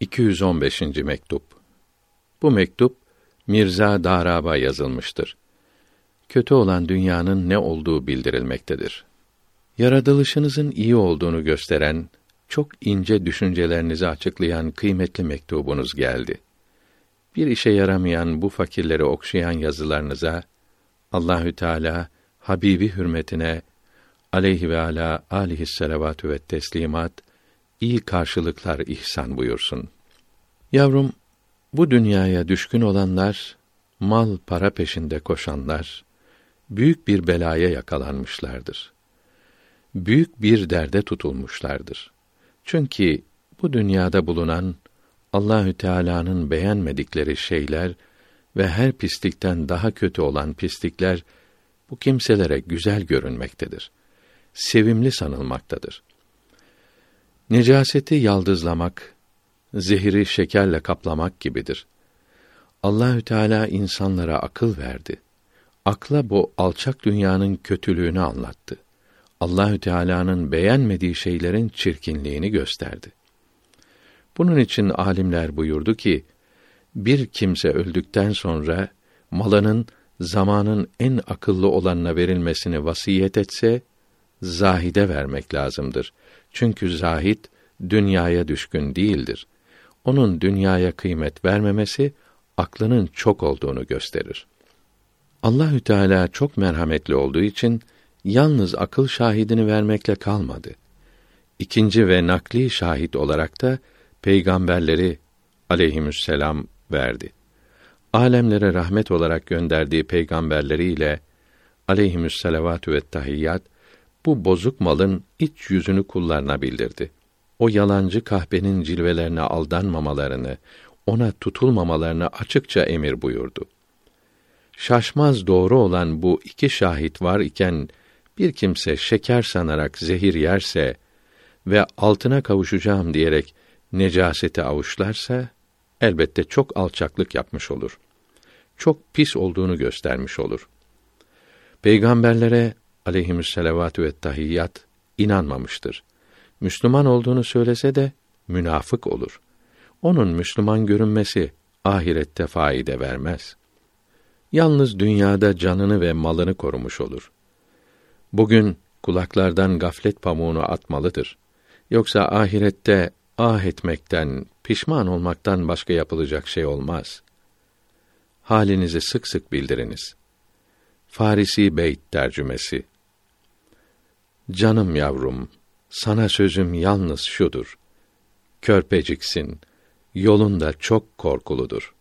215. mektup. Bu mektup Mirza Daraba yazılmıştır. Kötü olan dünyanın ne olduğu bildirilmektedir. Yaratılışınızın iyi olduğunu gösteren, çok ince düşüncelerinizi açıklayan kıymetli mektubunuz geldi. Bir işe yaramayan bu fakirleri okşayan yazılarınıza Allahü Teala Habibi hürmetine aleyhi ve ala alihi selavatü ve teslimat iyi karşılıklar ihsan buyursun. Yavrum, bu dünyaya düşkün olanlar, mal para peşinde koşanlar, büyük bir belaya yakalanmışlardır. Büyük bir derde tutulmuşlardır. Çünkü bu dünyada bulunan Allahü Teala'nın beğenmedikleri şeyler ve her pislikten daha kötü olan pislikler bu kimselere güzel görünmektedir. Sevimli sanılmaktadır. Necaseti yaldızlamak, zehiri şekerle kaplamak gibidir. Allahü Teala insanlara akıl verdi. Akla bu alçak dünyanın kötülüğünü anlattı. Allahü Teala'nın beğenmediği şeylerin çirkinliğini gösterdi. Bunun için alimler buyurdu ki, bir kimse öldükten sonra malının zamanın en akıllı olanına verilmesini vasiyet etse, zahide vermek lazımdır. Çünkü zahid dünyaya düşkün değildir. Onun dünyaya kıymet vermemesi aklının çok olduğunu gösterir. Allahü Teala çok merhametli olduğu için yalnız akıl şahidini vermekle kalmadı. İkinci ve nakli şahit olarak da peygamberleri aleyhisselam verdi. Alemlere rahmet olarak gönderdiği peygamberleriyle aleyhisselatü ve tahiyyat bu bozuk malın iç yüzünü kullarına bildirdi. O yalancı kahpenin cilvelerine aldanmamalarını, ona tutulmamalarını açıkça emir buyurdu. Şaşmaz doğru olan bu iki şahit var iken bir kimse şeker sanarak zehir yerse ve altına kavuşacağım diyerek necaseti avuçlarsa elbette çok alçaklık yapmış olur. Çok pis olduğunu göstermiş olur. Peygamberlere aleyhisselatü ve tahiyyat inanmamıştır. Müslüman olduğunu söylese de münafık olur. Onun Müslüman görünmesi ahirette faide vermez. Yalnız dünyada canını ve malını korumuş olur. Bugün kulaklardan gaflet pamuğunu atmalıdır. Yoksa ahirette ah etmekten, pişman olmaktan başka yapılacak şey olmaz. Halinizi sık sık bildiriniz. Farisi Beyt tercümesi Canım yavrum, sana sözüm yalnız şudur. Körpeciksin, yolun da çok korkuludur.''